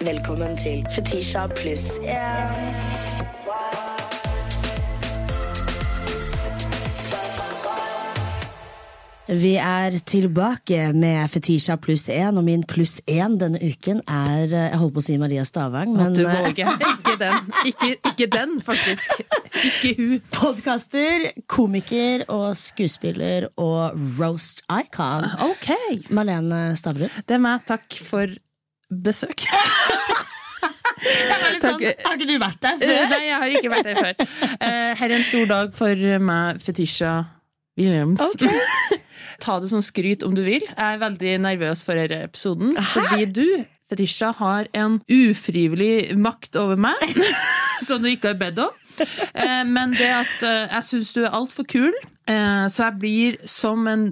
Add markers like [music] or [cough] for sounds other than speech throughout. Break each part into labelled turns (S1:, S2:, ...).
S1: Velkommen til Fetisha pluss yeah.
S2: Vi er tilbake med Fetisha pluss én, og min pluss én denne uken er eh, Jeg holdt på å si Maria Stavang, men
S3: Du
S2: eh,
S3: våger. [laughs] Ikke den, ikke, ikke den faktisk. Ikke hun.
S2: podkaster, komiker og skuespiller og roast icon.
S3: Ok.
S2: Marlene Stavrum.
S3: Det er meg. Takk for besøk. [laughs] Takk.
S2: har ikke du vært der
S3: før? Nei, jeg har ikke vært der før. Uh, Her er en stor dag for meg, Fetisha Williams. [laughs] Ta det som skryt om du vil. Jeg er veldig nervøs for denne episoden. Fordi du, Fetisha, har en ufrivillig makt over meg [laughs] som du ikke har bedt om. Eh, Men det at eh, jeg syns du er altfor kul, eh, så jeg blir som en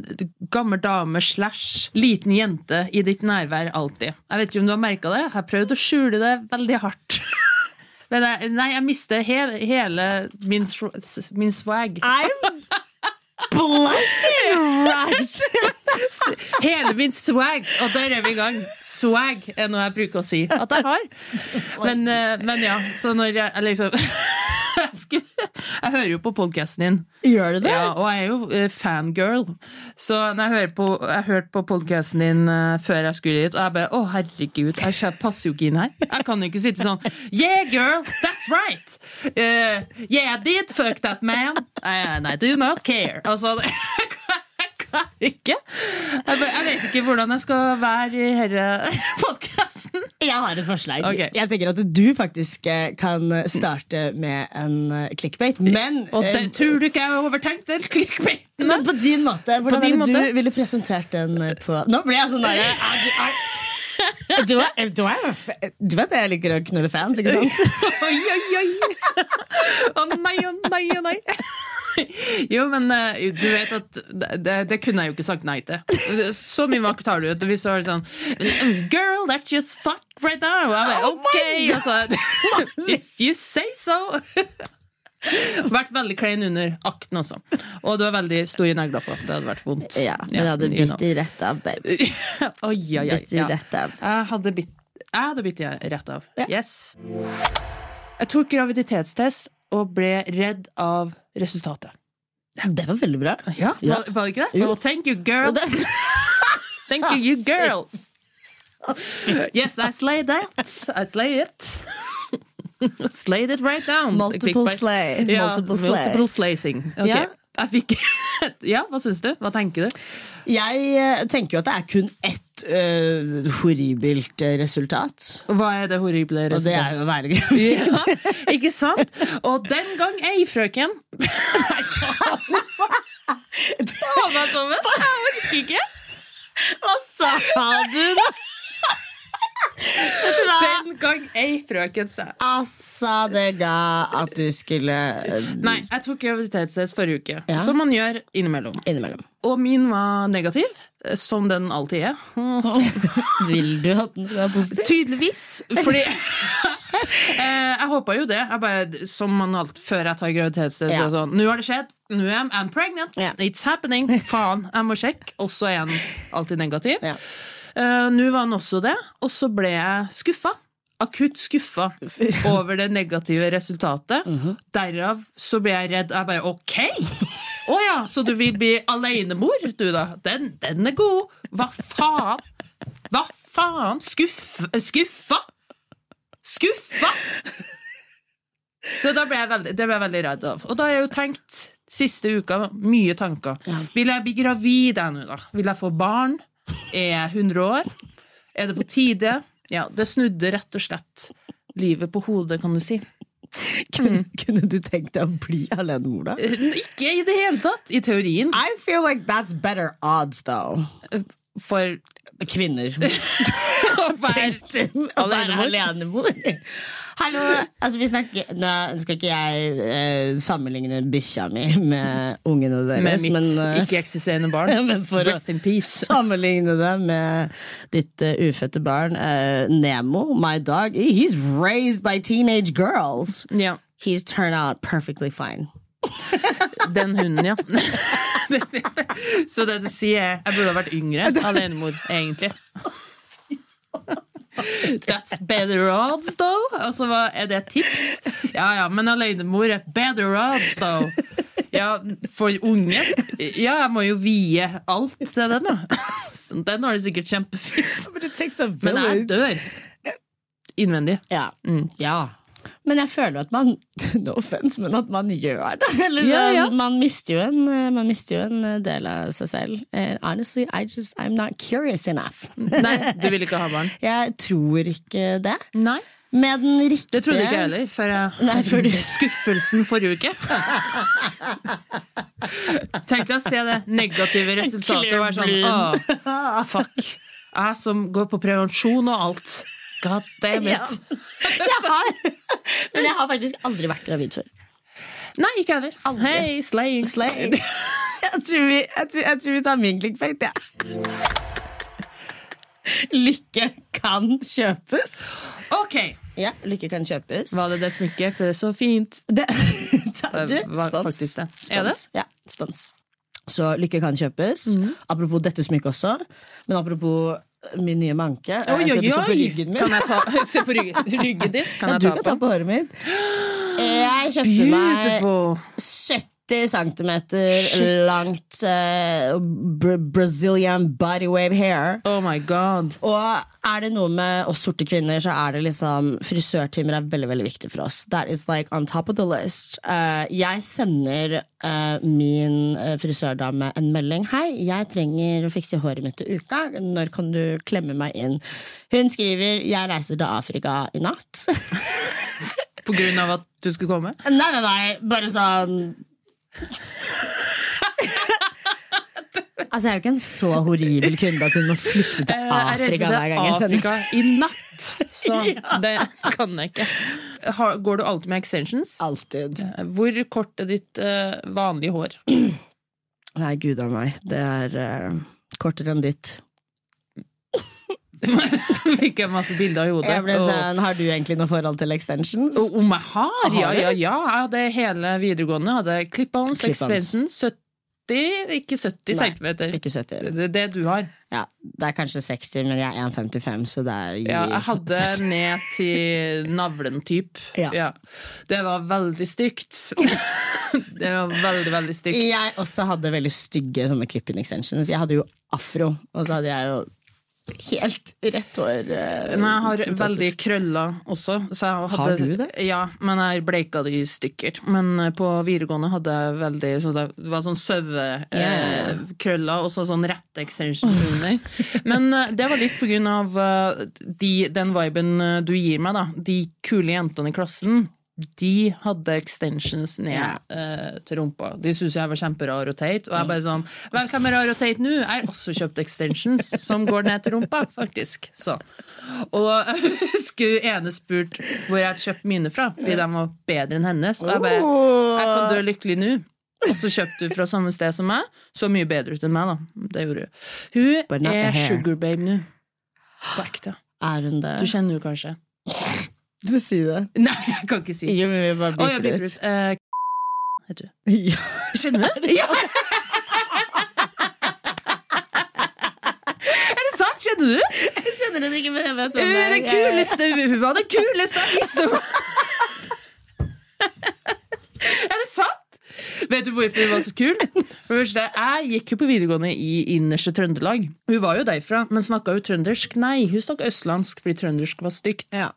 S3: gammel dame slash liten jente i ditt nærvær alltid. Jeg vet ikke om du har merka det, jeg har prøvd å skjule det veldig hardt. [laughs] Men jeg, nei, jeg mister he hele min, min swag.
S2: I'm [laughs] blushing right! [laughs]
S3: Hele min swag! Og der er vi i gang. Swag er noe jeg bruker å si at jeg har. Men, men ja, så når jeg liksom jeg, hører jo på podkasten din,
S2: Gjør du det?
S3: ja, og jeg er jo eh, fangirl. Så når jeg på, jeg hørte på podkasten din eh, før jeg skulle hit, og jeg bare Å, herregud, jeg passer jo ikke inn her. Jeg kan jo ikke sitte sånn Yeah, girl, that's right! Uh, yeah, I did fuck that man, and I do not care. Altså, [laughs] klarer [laughs] ikke. Jeg, vet ikke hvordan jeg skal være i denne [laughs] podkasten.
S2: Jeg har et forslag.
S3: Okay.
S2: Jeg tenker at du faktisk eh, kan starte med en eh, clickbait, men
S3: Og
S2: eh,
S3: det tror du ikke jeg har overtenkt den clickbaiten?
S2: Men på din måte. Hvordan
S3: din måte?
S2: du ville presentert den på Nå ble jeg sånn derre er du- er- [laughs] du, er, du, vet jeg liker å knulle fans, ikke sant?
S3: Oi, oi, oi! Å nei, å nei, å nei. [laughs] Jo, men eh, du vet at det, det, kunne jeg jo ikke sagt nei til. Så mye makt har du. at Hvis du har sånn Girl, that's just fuck right now! Bare,
S2: Oh
S3: ok! Og så, [laughs] If you say so! [laughs] Vært veldig klein under akten også. Og du har veldig store negler på. Det hadde vært vondt.
S2: Ja, men jeg hadde bitt i rett av, babes.
S3: Oi, oi, oi.
S2: Bitt i
S3: Ja.
S2: rett av.
S3: Jeg hadde bitt, jeg hadde bitt i rett av. Yes. Jeg tok graviditetstest og ble redd av resultatet.
S2: Det var veldig bra.
S3: Ja,
S2: Ja.
S3: Var, var det ikke det?
S2: Jo.
S3: Well, thank you, girl. [laughs] Thank you, you girl. [laughs] Yes, I slayed that. I slay it. [laughs] Slayed it right down.
S2: Multiple slay.
S3: Ja,
S2: Multiple slay.
S3: multiple slaying. Okay.
S2: Ja.
S3: Jeg fikk Ja, hva syns du? Hva tenker du?
S2: Jeg eh, tenker jo at det er kun ett eh, horribelt eh, resultat.
S3: Hva er det horrible
S2: Og det er jo å være gravid.
S3: Ja, ikke sant? Og den gang ei, frøken Ta meg sammen! Jeg orker ikke!
S2: Hva sa du, da?
S3: Den gang ei, frøken, sa.
S2: Altså, det ga at du skulle eh,
S3: Nei, jeg tok graviditetstest forrige uke,
S2: Ja.
S3: som man gjør innimellom.
S2: innimellom.
S3: Og min var negativ, som den alltid er. [laughs]
S2: Vil du at den skal være positiv?
S3: Tydeligvis. Fordi [laughs] Eh, Jeg håpa jo det. Jeg bare, som man alt, før jeg tar graviditetstest.
S2: Ja.
S3: Sånn, Nå har det skjedd. Nå er jeg I'm pregnant.
S2: Ja.
S3: It's happening. Faen, jeg må sjekke. Og så er han alltid negativ.
S2: Ja.
S3: Uh, Nå var han også det, og så ble jeg skuffa. Akutt skuffa [laughs] over det negative resultatet.
S2: Mhm.
S3: Derav så ble jeg redd. Jeg bare OK! Å ja, så du vil bli alenemor, du, da? Den, den er god! Hva faen? Hva faen? Skuff, skuffa? Skuffa! Så da ble jeg veldig, det ble jeg veldig redd av. Og da har jeg jo tenkt siste uka mye tanker. Vil jeg bli gravid ennå, da? Vil jeg få barn? Er jeg 100 år? Er det på tide? Ja, det snudde rett og slett livet på hodet, kan du si. [laughs]
S2: Kunne, kunne du tenkt deg å bli alenemor, da?
S3: Ikke i det hele tatt, i teorien.
S2: I feel like that's better odds, though.
S3: For
S2: Kvinner. [laughs]
S3: og være
S2: Å være alenemor. Hallo, altså vi snakker Nå skal ikke jeg eh, sammenligne bikkja mi med ungene
S3: med
S2: deres,
S3: mitt
S2: men eh,
S3: ikke-eksisterende barn. [laughs]
S2: men for å
S3: in peace.
S2: sammenligne det med ditt uh, ufødte barn uh, Nemo, my dog, he's raised by teenage girls.
S3: Yeah.
S2: He's turned out perfectly fine.
S3: Den hunden, ja. [laughs] Så det du sier er jeg burde ha vært yngre alenemor, egentlig. That's better odds, though. Altså, hva, er det et tips? Ja ja, men alenemor er better odds, though. Ja, for unge Ja, jeg må jo vie alt til den, da. Den har det sikkert kjempefint. Men jeg dør. Innvendig.
S2: Ja. ja. Men jeg føler at man [laughs] No offense, men at man gjør det. [laughs] Eller
S3: Ja,
S2: sånn,
S3: ja.
S2: Man, mister jo en, eh, man mister jo en eh, del av seg selv. And honestly, I just, I'm not curious enough. [laughs]
S3: Nei, du vil ikke ha barn?
S2: Jeg tror ikke det.
S3: Nei.
S2: Med den riktige
S3: Det trodde ikke jeg heller, før jeg
S2: Nei, før du-
S3: skuffelsen forrige uke. Tenk deg å se det negative resultatet og være sånn Åh, fuck. Jeg som går på prevensjon og alt. God damn
S2: Ja.
S3: it.
S2: Jeg har, men jeg har faktisk aldri vært gravid før.
S3: Nei, ikke heller. Hei, slay. [laughs]
S2: Jeg tror vi, jeg tror, jeg tror vi tar min clickbait, jeg. Lykke kan kjøpes.
S3: Ok.
S2: Ja, lykke kan kjøpes.
S3: Var det det smykket? For det er så fint.
S2: Det, [laughs] ta, du,
S3: Det
S2: spons.
S3: det.
S2: Spons. Ja, spons. Så lykke kan kjøpes. Apropos dette smykket også, men apropos min nye manke.
S3: Oi,
S2: oi,
S3: oi.
S2: Jeg skal på ryggen min.
S3: Kan jeg ta, [laughs] se på ryggen, ryggen din? Kan
S2: ja, du kan ta
S3: på
S2: håret mitt. [gasps] Jeg kjøpte
S3: Beautiful.
S2: meg 70 80 cm langt uh, br Brazilian bodywave hair.
S3: Oh my god
S2: Og er det noe med oss sorte kvinner, så er det liksom frisørtimer er veldig veldig viktig for oss. That is like on top of the list. Uh, jeg sender uh, min frisørdame en melding. 'Hei, jeg trenger å fikse håret mitt til uka. Når kan du klemme meg inn?' Hun skriver 'Jeg reiser til Afrika i natt'. [laughs]
S3: På grunn av at du skulle komme?
S2: Nei, nei, nei. Bare sånn Altså, Jeg er jo ikke en så horribel kunde at hun må flykte til
S3: Eh,
S2: Afrika hver gang jeg sender
S3: Afrika i natt, så [laughs] det kan jeg ikke. Går du alltid med extensions?
S2: Alltid.
S3: Hvor kort er ditt eh, vanlige hår?
S2: Nei, gud a meg. Det er uh, kortere enn ditt. [laughs]
S3: Fikk jeg masse bilder i hodet.
S2: Jeg ble sånn, Har du egentlig noe forhold til extensions?
S3: og om jeg har?
S2: Har
S3: Ja, ja, ja. Jeg hadde hele videregående. Hadde clip-ons,
S2: Clip-ons.
S3: extensions, 70 Ikke 70 cm.
S2: Ikke 70.
S3: Det det du har.
S2: Ja, det er kanskje 60, men jeg er 1,55, så det er
S3: Ja, jeg hadde [laughs]
S2: 70.
S3: ned til navlen, typ.
S2: Ja.
S3: Det var veldig stygt. [laughs] det var veldig, veldig stygt.
S2: Jeg også hadde veldig stygge sånne clip-in extensions. Jeg hadde jo afro, og så hadde jeg jo helt rett hår. Uh,
S3: Men jeg har
S2: syntetisk.
S3: veldig krøller også. Så jeg hadde,
S2: Har du det?
S3: Ja, men jeg bleika det i stykker. Men eh, på videregående hadde jeg veldig så det var sånn sauekrøller og så sånn rette extension under. [laughs] Men uh, det var litt på grunn av uh, de, den viben eh, du gir meg, da. De kule jentene i klassen. De hadde extensions ned
S2: yeah.
S3: uh, til rumpa. De syntes jeg var kjemperar og teit. Og jeg bare sånn Vel, hvem er rar og teit nå? Jeg har også kjøpt extensions som går ned til rumpa, faktisk. Så. Og jeg [laughs] skulle ene spurt hvor jeg hadde kjøpt mine fra, fordi de var bedre enn hennes. Og jeg bare Jeg kan dø lykkelig nå. Og så kjøpte du fra samme sted som meg. Så mye bedre ut enn meg, da. Det gjorde hun. Hun er sugar babe nå. På ekte.
S2: Hun?
S3: Du kjenner henne kanskje?
S2: Du sier det.
S3: Nei, jeg kan ikke si.
S2: Jo, men vi bare
S3: jeg blir
S2: ut.
S3: ut. Eh, heter [laughs] du.
S2: Ja.
S3: Kjenner du? Ja. Er det sant? Kjenner du?
S2: Jeg skjønner det ikke, men jeg vet
S3: Hun
S2: det
S3: er den kuleste Hun var den kuleste visste [laughs] Er det sant? Vet du hvorfor hun var så kul? Det Jeg gikk jo på videregående i innerste Trøndelag. Hun var jo derfra, men snakka jo trøndersk. Nei, hun snakka østlandsk fordi trøndersk var stygt.
S2: Ja.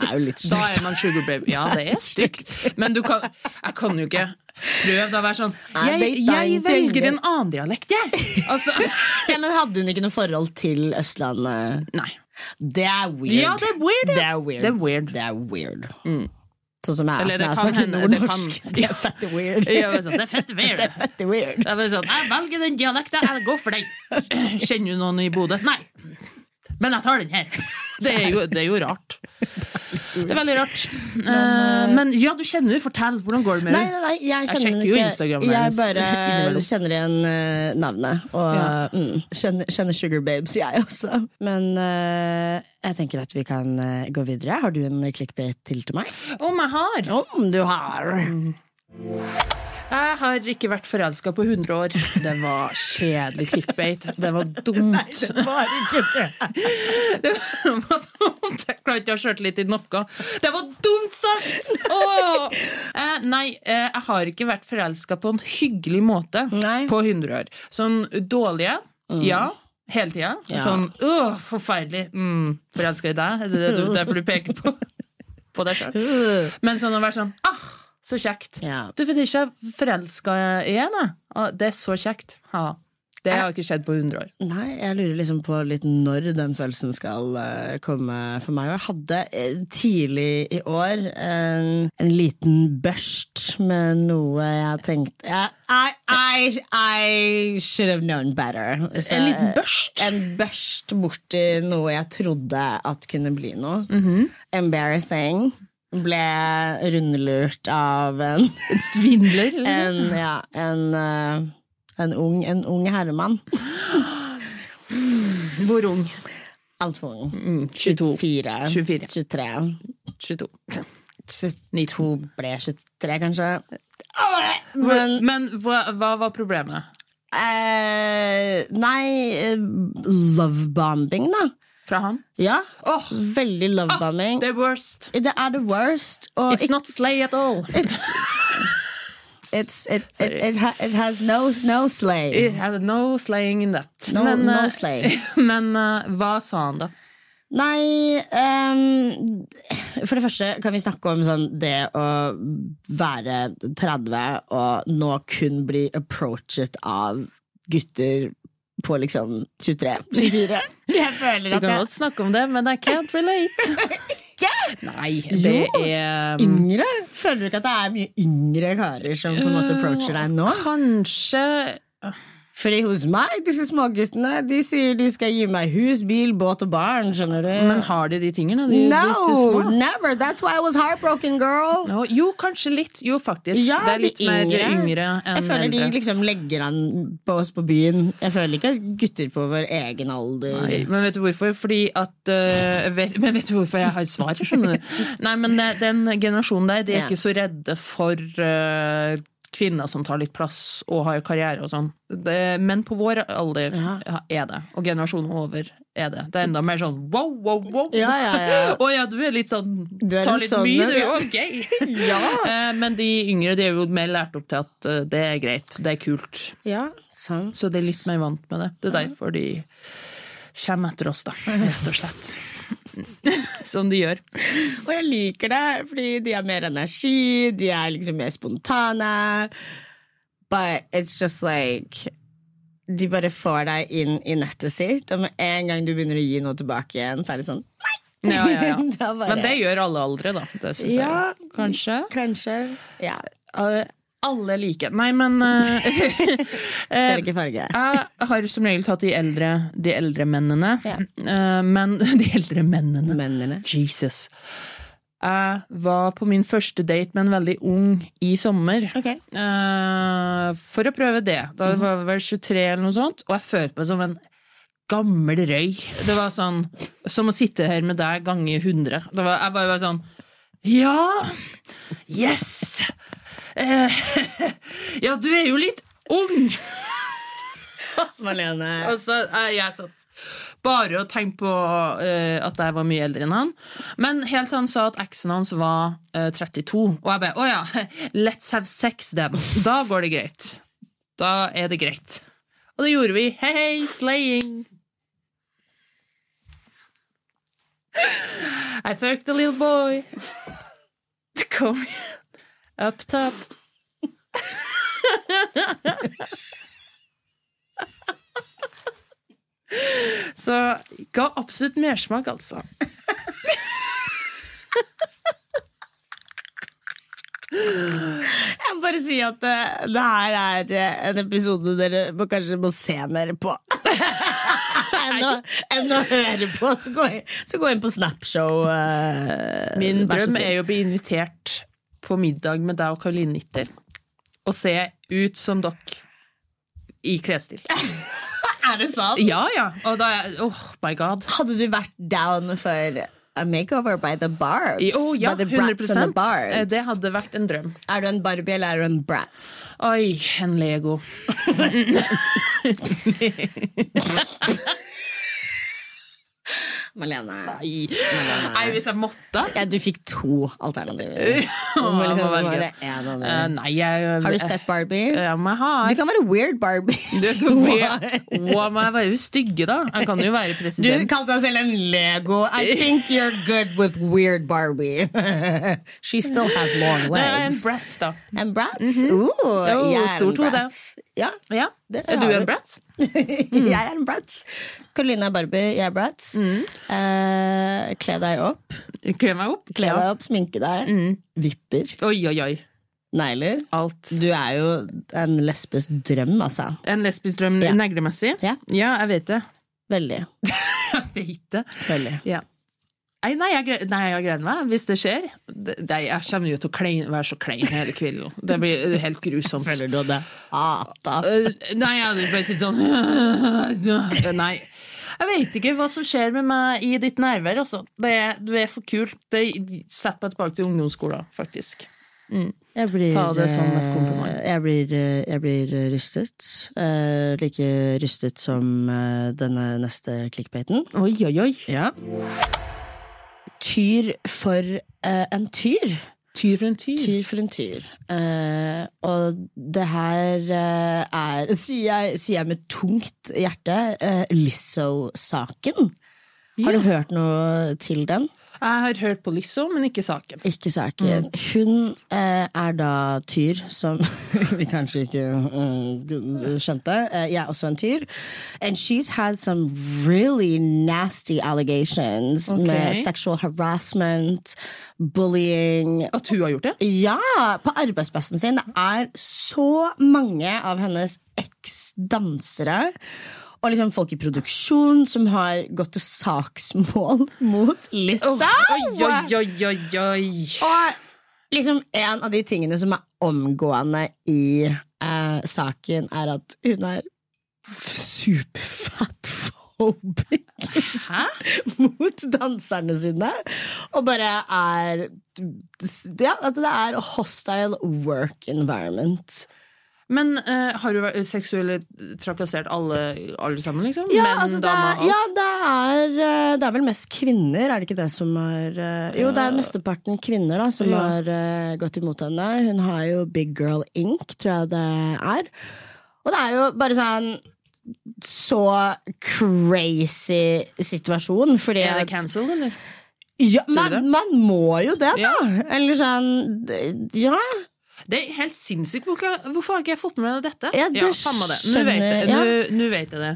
S2: Det er jo litt
S3: Da er man sugar baby. Ja, det er [laughs] stygt. Men du kan, jeg kan jo ikke Prøv da å være sånn
S2: Jeg
S3: Jeg, velger en annen dialekt, jeg! Altså, [laughs]
S2: Ja, men hadde hun ikke noe forhold til Østlandet?
S3: nei.
S2: Det er weird.
S3: Ja, det er weird.
S2: Det er weird.
S3: Det er weird. Mm.
S2: Det er weird. Sånn som jeg
S3: Eller det
S2: jeg
S3: kan
S2: snakker
S3: det
S2: nordnorsk.
S3: kan- [laughs]
S2: Det er fette weird.
S3: Ja, sånn, det er fett weird.
S2: Det er fette weird.
S3: Det er sånn, jeg velger den dialekten, jeg går for den. Kjenner du noen i Bodø? Nei. Men jeg tar den her. [laughs] Det er jo, det er jo rart. [laughs] Det er veldig rart. Eh, men ja, du kjenner henne. Fortell. Hvordan går det med henne?
S2: nei, nei, jeg
S3: Jeg
S2: kjenner
S3: sjekker jo
S2: ikke
S3: Instagramen
S2: Jeg bare [laughs] kjenner igjen eh, navnet. Og
S3: Ja.
S2: mm, kjenner, kjenner Sugar Babes, jeg også. Men uh, jeg tenker at vi kan gå videre. Har du en clickbait til til meg?
S3: Om jeg har?
S2: Om du har!
S3: Jeg har ikke vært forelska på 100 år. Det var kjedelig clickbate. Det var dumt.
S2: Det var ikke det. [laughs]
S3: Det var dumt. Jeg klarer ikke å ha sjøltillit i noe. Det var dumt sagt! Åh! Eh, nei, eh, jeg har ikke vært forelska på en hyggelig måte
S2: Nei.
S3: på 100 år. Sånn dårlige, ja. Hele tida.
S2: Ja.
S3: Sånn åh, forferdelig. Mm, forelska i deg? Det er derfor du peker på, [laughs] på deg sjøl? Men sånn å være sånn ah, så kjekt.
S2: Ja.
S3: Du vet ikke, forelska igjen, jeg. Det er så kjekt. Ha. Det har ikke skjedd på 100 år.
S2: Nei, jeg lurer liksom på litt når den følelsen skal uh, komme for meg. Jeg hadde uh, tidlig i år en, en liten børst med noe jeg tenkte uh, I, I, I should have known better. Så,
S3: En liten børst?
S2: En børst borti noe jeg trodde at kunne bli noe. Embarrassing. Ble rundlurt av en
S3: En svindler, liksom.
S2: en, ja, en, eh, en, ung, en ung herremann.
S3: Hvor ung?
S2: Altfor ung.
S3: Mm, 22.
S2: 24.
S3: 24.
S2: 23.
S3: 22.
S2: 22 ble 23, kanskje. Men
S3: Men hva, hva var problemet?
S2: eh, Nei, eh, lovebombing, da.
S3: Fra han?
S2: Ja.
S3: Oh.
S2: Veldig lovebombing.
S3: the worst.
S2: det er the worst. Og
S3: It's not slay at all.
S2: It's [laughs] It's, it, it, it, it has no, no slay.
S3: It has no slaying in that.
S2: No,
S3: men
S2: no
S3: eh,
S2: slay. [laughs]
S3: men uh, hva sa han, da?
S2: Nei um, For det første kan vi snakke om sånn det å være 30 og nå kun bli approachet av gutter på liksom 23-24. [laughs] Jeg føler
S3: Vi
S2: at
S3: kan godt snakke om det, men I can't relate. [laughs] Nei, det
S2: Jo.
S3: er
S2: Yngre? Føler du ikke at det er mye yngre karer som på en måte approacher deg nå?
S3: Kanskje
S2: Fordi hos meg, disse småguttene, de sier de skal gi meg hus, bil, båt og barn, skjønner du?
S3: Men har de de tingene? De,
S2: no, never! That's why I was heartbroken, girl!
S3: No, jo, kanskje litt. Jo, faktisk.
S2: Ja,
S3: det er litt
S2: de
S3: mer
S2: yngre.
S3: yngre enn
S2: Jeg føler
S3: eldre.
S2: de liksom legger an på oss på byen. Jeg føler ikke gutter på vår egen alder.
S3: Nei, men vet du hvorfor? Fordi at uh, [laughs] vet, Men vet du hvorfor jeg har svar? Skjønner du? [laughs] Nei, men den generasjonen der, de er
S2: Ja.
S3: ikke så redde for øh, kvinner som tar litt plass og har karriere og sånn. Men på vår alder
S2: Ja.
S3: er det, og generasjonen over er det. Det er enda mer sånn wow, wow, wow.
S2: Ja, ja, ja. [laughs]
S3: Å ja, du er litt sånn
S2: Du er
S3: Tar litt
S2: sånn,
S3: mye, du. Ok. [laughs]
S2: Ja. [laughs]
S3: Eh, Men de yngre de er jo mer lært opp til at øh, det er greit, det er kult.
S2: ja, sant.
S3: Så de er litt mer vant med det. Det er derfor de kommer etter oss, da. Rett og slett. [laughs] Som de gjør.
S2: Og jeg liker det, fordi de har mer energi, de er liksom mer spontane. But it's just like De bare får deg inn i nettet sitt, og med en gang du begynner å gi noe tilbake igjen, så er det sånn Nei!
S3: Ja, ja, ja. [laughs]
S2: Det bare-
S3: Men det gjør alle aldre, da. Det syns
S2: Ja.
S3: jeg. Kanskje.
S2: Kanskje. Ja.
S3: Eh, Alle like. Nei, men uh, [laughs]
S2: Ser ikke farge.
S3: Jeg har som regel tatt de eldre, de eldre mennene.
S2: Ja.
S3: Uh, Men [laughs] de eldre mennene
S2: Mennene.
S3: Jesus. Jeg var på min første date med en veldig ung i sommer.
S2: Ok.
S3: Uh, for å prøve det. Da var jeg vel 23 eller noe sånt, og jeg følte meg som en gammel røy. Det var sånn som å sitte her med deg ganger 100. Det var, jeg bare var sånn Ja! Yes! Eh, [laughs] ja, du er jo litt ung! [laughs]
S2: Malene.
S3: Altså, eh, jeg satt bare og tenkte på eh, at jeg var mye eldre enn han. Men helt til han sa at eksen hans var eh, 32. Og jeg bare å ja, [laughs] let's have sex then. Da går det greit. Da er det greit. Og det gjorde vi. Hei, hei, slaying. I fucked a little boy. Kom up top. Så ga absolutt mersmak, altså.
S2: Jeg må bare si at det, det her er eh, en episode dere må, kanskje må se mer på. [laughs] enn, å, enn å høre på. Så gå inn, så gå inn på Snapshow. Uh,
S3: Min drøm er jo å bli invitert på middag med deg og Karoline Nitter. Og se ut som dere i klesstil. [laughs]
S2: Er det sant?
S3: Ja, ja. Og da er Oh my god.
S2: Hadde du vært down for a makeover by the Barbs.
S3: Oh, ja,
S2: by the Brats
S3: 100
S2: and the Barbs.
S3: Eh, Det hadde vært en drøm.
S2: Er du en Barbie eller er du en Bratz?
S3: Oi, en Lego. [laughs] [laughs]
S2: Malene.
S3: Nei, Nei hvis jeg måtte
S2: Ja, du fikk to alternativer. Må liksom
S3: jeg må velge.
S2: en av
S3: Eh. Nei, jeg
S2: Har du sett Barbie?
S3: Ja, men har.
S2: Du kan være weird Barbie. [laughs]
S3: Du kan være, Å, må jeg være stygge, da? Jeg kan jo være
S2: Du
S3: president.
S2: kalte deg selv en Lego. I think you're good with weird Barbie. [laughs] She still has long
S3: legs. Nei, en. Bratz, da.
S2: En Bratz? Ooh, jeg er en
S3: stort hode.
S2: Ja,
S3: Ja.
S2: Det
S3: Er du en Bratz? [laughs] Mm.
S2: jeg er en Bratz. Karoline er Barbie, jeg er Bratz. Eh, kle deg opp.
S3: Kle meg opp?
S2: Kle
S3: Ja.
S2: deg opp, sminke deg. Vipper.
S3: Oi, oi, oi.
S2: Negler.
S3: Alt.
S2: Du er jo en lesbisk drøm, altså.
S3: En lesbisk drøm
S2: Ja.
S3: neglemessig?
S2: Ja.
S3: ja, jeg vet det.
S2: Veldig. [laughs]
S3: Jeg vet det.
S2: Veldig.
S3: Ja. Nei, nei, jeg, nei, jeg gleder meg, hvis det skjer. Det, det, jeg kommer jo til å klein, være så klein hele kvelden. Det blir helt grusomt.
S2: Føler du det? Hata.
S3: Øh, nei, jeg hadde bare sittet sånn Nei. Jeg vet ikke hva som skjer med meg i ditt nærvær. Altså. Det du er for kul. Det setter meg tilbake til ungdomsskolen, faktisk.
S2: Jeg blir,
S3: Ta det som et kompliment.
S2: eh, Jeg blir, jeg blir rystet. Eh, like rystet som denne neste clickbaiten.
S3: Oi, oi, oi.
S2: Ja. Tyr for eh, en tyr.
S3: Tyr for en tyr.
S2: Tyr for en tyr. Eh, og det her eh, er, sier jeg, sier jeg med tungt hjerte, uh, Lizzo-saken. Har du hørt noe til den?
S3: Jeg har hørt på Lisso, men ikke saken.
S2: Ikke saken. Hun eh, er da tyr, som [laughs] vi kanskje ikke eh, skjønte. Eh, jeg er også en tyr. And she's had some really nasty allegations
S3: okay.
S2: med sexual harassment, bullying
S3: At hun har gjort det?
S2: Ja! På arbeidsplassen sin. Det er så mange av hennes eks-dansere og liksom folk i produksjon som har gått til saksmål [laughs] mot Lizzo.
S3: Oi, oi, oi, oi.
S2: Og liksom en av de tingene som er omgående i eh, saken, er at hun er superfatphobic [laughs] mot danserne sine. Og bare er Ja, at det er hostile work environment.
S3: Men uh, har du seksuelt trakassert alle, alle sammen, liksom?
S2: Ja,
S3: Menn,
S2: altså det,
S3: damer,
S2: er,
S3: alt?
S2: ja det, er, eh, det er vel mest kvinner, er det ikke det som er eh, Jo, det er mesteparten kvinner da som
S3: Ja.
S2: har uh, gått imot henne. Hun har jo Big Girl Inc., tror jeg det er. Og det er jo bare sånn så crazy situasjon, fordi
S3: Er det cancelled, eller?
S2: ja, man, man må jo det, da! Eller sånn Ja.
S3: Det er helt sinnssykt. Hvorfor, hvorfor har ikke jeg fått med meg dette?
S2: Ja, det
S3: samme det. Nå vet, jeg, nå, nå vet jeg det.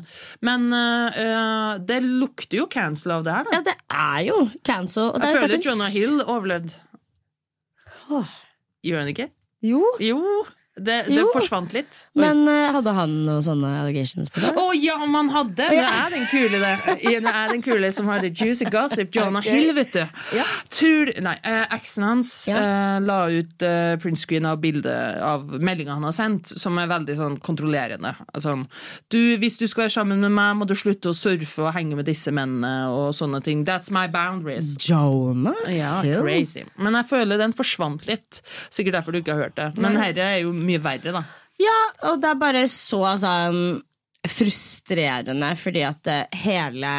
S3: Men eh, det lukter jo cancel av det her, da.
S2: ja, det er jo cancel.
S3: Jeg
S2: er jo
S3: føler
S2: en
S3: Jonah Hill overlevde.
S2: Åh.
S3: Gjør han ikke?
S2: Jo,
S3: Jo. Det, det forsvant litt. Oi.
S2: men uh, hadde han noen sånne allegations på seg?
S3: Å ja, om han hadde! Nå er den kule det. Nå er den kule som har the juicy gossip. Joanna
S2: okay.
S3: Hill, vet du.
S2: Ja.
S3: Tur, nei, eh, Eksen hans
S2: Ja.
S3: eh, la ut eh, printscreen av bildet av meldinga han har sendt, som er veldig sånn kontrollerende. Sånn, du, hvis du skal være sammen med meg, må du slutte å surfe og henge med disse mennene og sånne ting. That's my boundaries.
S2: Jonah
S3: Ja,
S2: Hill?
S3: crazy. Men jeg føler den forsvant litt. Sikkert derfor du ikke har hørt det. Men herre er jo mye verre, da.
S2: Ja, og det er bare så sånn frustrerende, fordi at eh, hele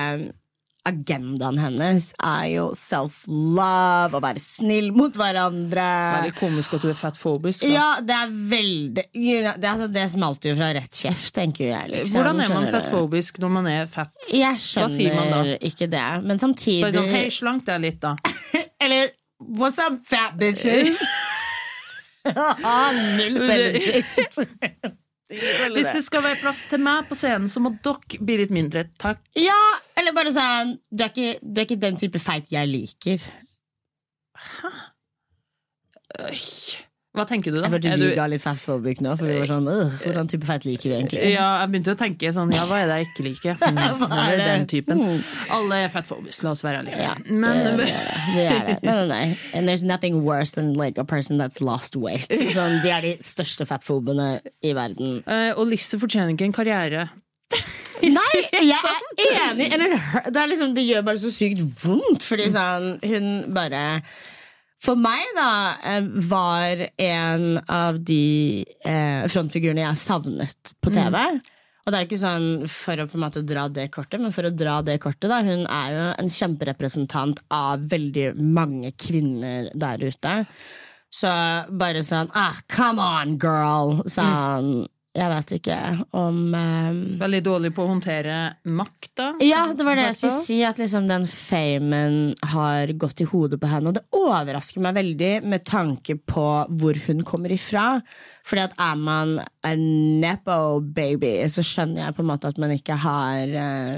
S2: agendaen hennes er jo self-love, å være snill mot hverandre.
S3: Veldig komisk at du er fatphobisk. da.
S2: Ja, det er veldig Det, altså, det smalt jo fra rett kjeft, tenker jeg. Liksom,
S3: Hvordan er man fatphobisk når man er fat?
S2: Jeg skjønner ikke det, men samtidig
S3: Bare sånn, Hei, slank deg litt, da. [laughs]
S2: Eller What's up, fat bitches? [laughs] [laughs] Ah, Null selvinnsikt. [laughs]
S3: Hvis det skal være plass til meg på scenen, så må dere bli litt mindre. Takk.
S2: Ja, eller bare sånn du er, ikke, du er ikke den type feit jeg liker. Hæ?
S3: Øy. Hva tenker du, da?
S2: Jeg følte
S3: du-
S2: ga litt fatphobic nå, for vi var sånn Hvordan type feit liker vi egentlig?
S3: ja, jeg begynte å tenke sånn Ja, hva er det jeg ikke liker? [laughs] Mm,
S2: Hva er det?
S3: den typen.
S2: Mm.
S3: Alle er fatphobisk, la oss være ærlige.
S2: Ja,
S3: Men
S2: det, det, er det. det er det. Nei, nei, nei. And there's nothing worse than like a person that's lost weight. [laughs] Sånn, de er de største fettfobene i verden.
S3: Uh, Og Lisse fortjener ikke en karriere. [laughs]
S2: Nei, jeg er enig. Eller, det, er liksom, det gjør bare så sykt vondt, fordi sånn Hun bare For meg, da, eh, var en av de eh, frontfigurene jeg savnet på TV. Og det er ikke sånn for å på en måte dra det kortet, men for å dra det kortet, da. Hun er jo en kjemperepresentant av veldig mange kvinner der ute. Så bare sånn ah, Come on, girl! Sånn Jeg vet ikke om um...
S3: Veldig dårlig på å håndtere makt, da.
S2: ja, det var det jeg skulle si, at liksom den famen har gått i hodet på henne. Og det overrasker meg veldig med tanke på hvor hun kommer ifra. Fordi at er man en nepo baby, så skjønner jeg på en måte at man ikke har uh,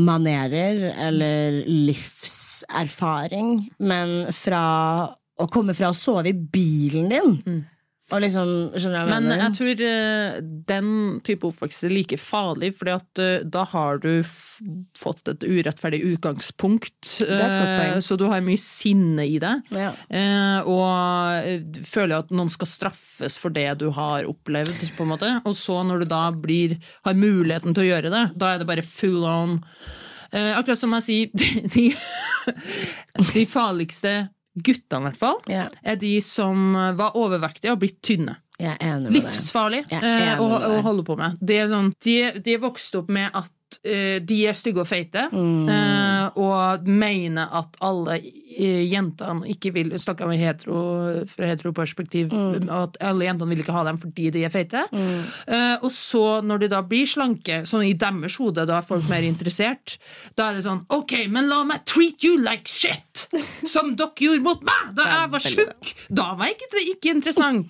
S2: manerer eller livserfaring. Men fra å komme fra å sove i bilen din og liksom jeg
S3: Men jeg tror eh, den type oppvekst er like farlig, fordi at eh, da har du fått et urettferdig utgangspunkt.
S2: et
S3: eh, Så du har mye sinne i det.
S2: Ja.
S3: Og føler at noen skal straffes for det du har opplevd. på en måte Og så når du da blir, har muligheten til å gjøre det, da er det bare full on. Akkurat som jeg sier, [laughs] de, de farligste guttene, i hvert fall,
S2: yeah.
S3: er de som var overvektige og blitt tynne. Livsfarlig eh, å, å holde på med. Det sånn, de, de vokst opp med at uh, de er stygge og feite,
S2: Mm.
S3: eh, og mener at alle eh, jentene ikke vil Snakker med hetero, fra heteroperspektiv,
S2: Mm.
S3: at alle jentene vil ikke ha dem fordi de er feite. Eh, og så, når de da blir slanke, sånn i deres hode, da er folk mer interessert, da er det sånn Ok, men la meg treat you like shit! Som dere gjorde mot meg da jeg var tjukk! Da var jeg ikke, ikke interessant.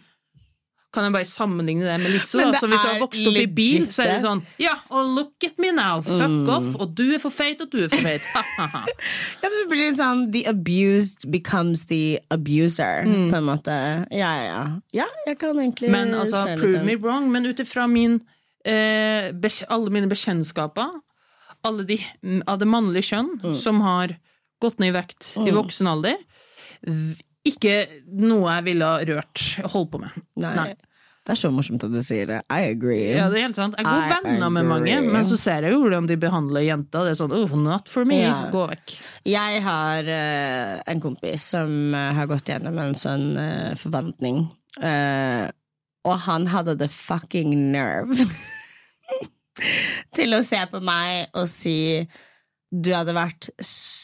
S3: Kan jeg bare sammenligne det med Lisso? Da? Så hvis du har vokst opp i bil, så er det sånn Ja, og look at me now, fuck off, og du er for feit, og du er for feit. [laughs]
S2: Ja, det blir litt sånn The abused becomes the abuser, på en måte. Ja, ja, ja. Jeg kan egentlig
S3: Men altså, prove me wrong, men ut ifra min eh, alle mine bekjentskaper, alle de mm, av det mannlige kjønn
S2: Mm.
S3: som har gått ned i vekt i voksen alder, ikke noe jeg ville rørt, holdt på med.
S2: Nei. Det er så morsomt at du sier det. I agree.
S3: Ja, det er helt sant. Jeg er gode venner med mange, men så ser jeg jo hvordan de behandler jenter. Det er sånn, oh, not for me,
S2: Ja.
S3: gå vekk.
S2: Jeg har uh, en kompis som uh, har gått gjennom en sånn uh, forventning, Eh, og han hadde the fucking nerve [laughs] til å se på meg og si du hadde vært så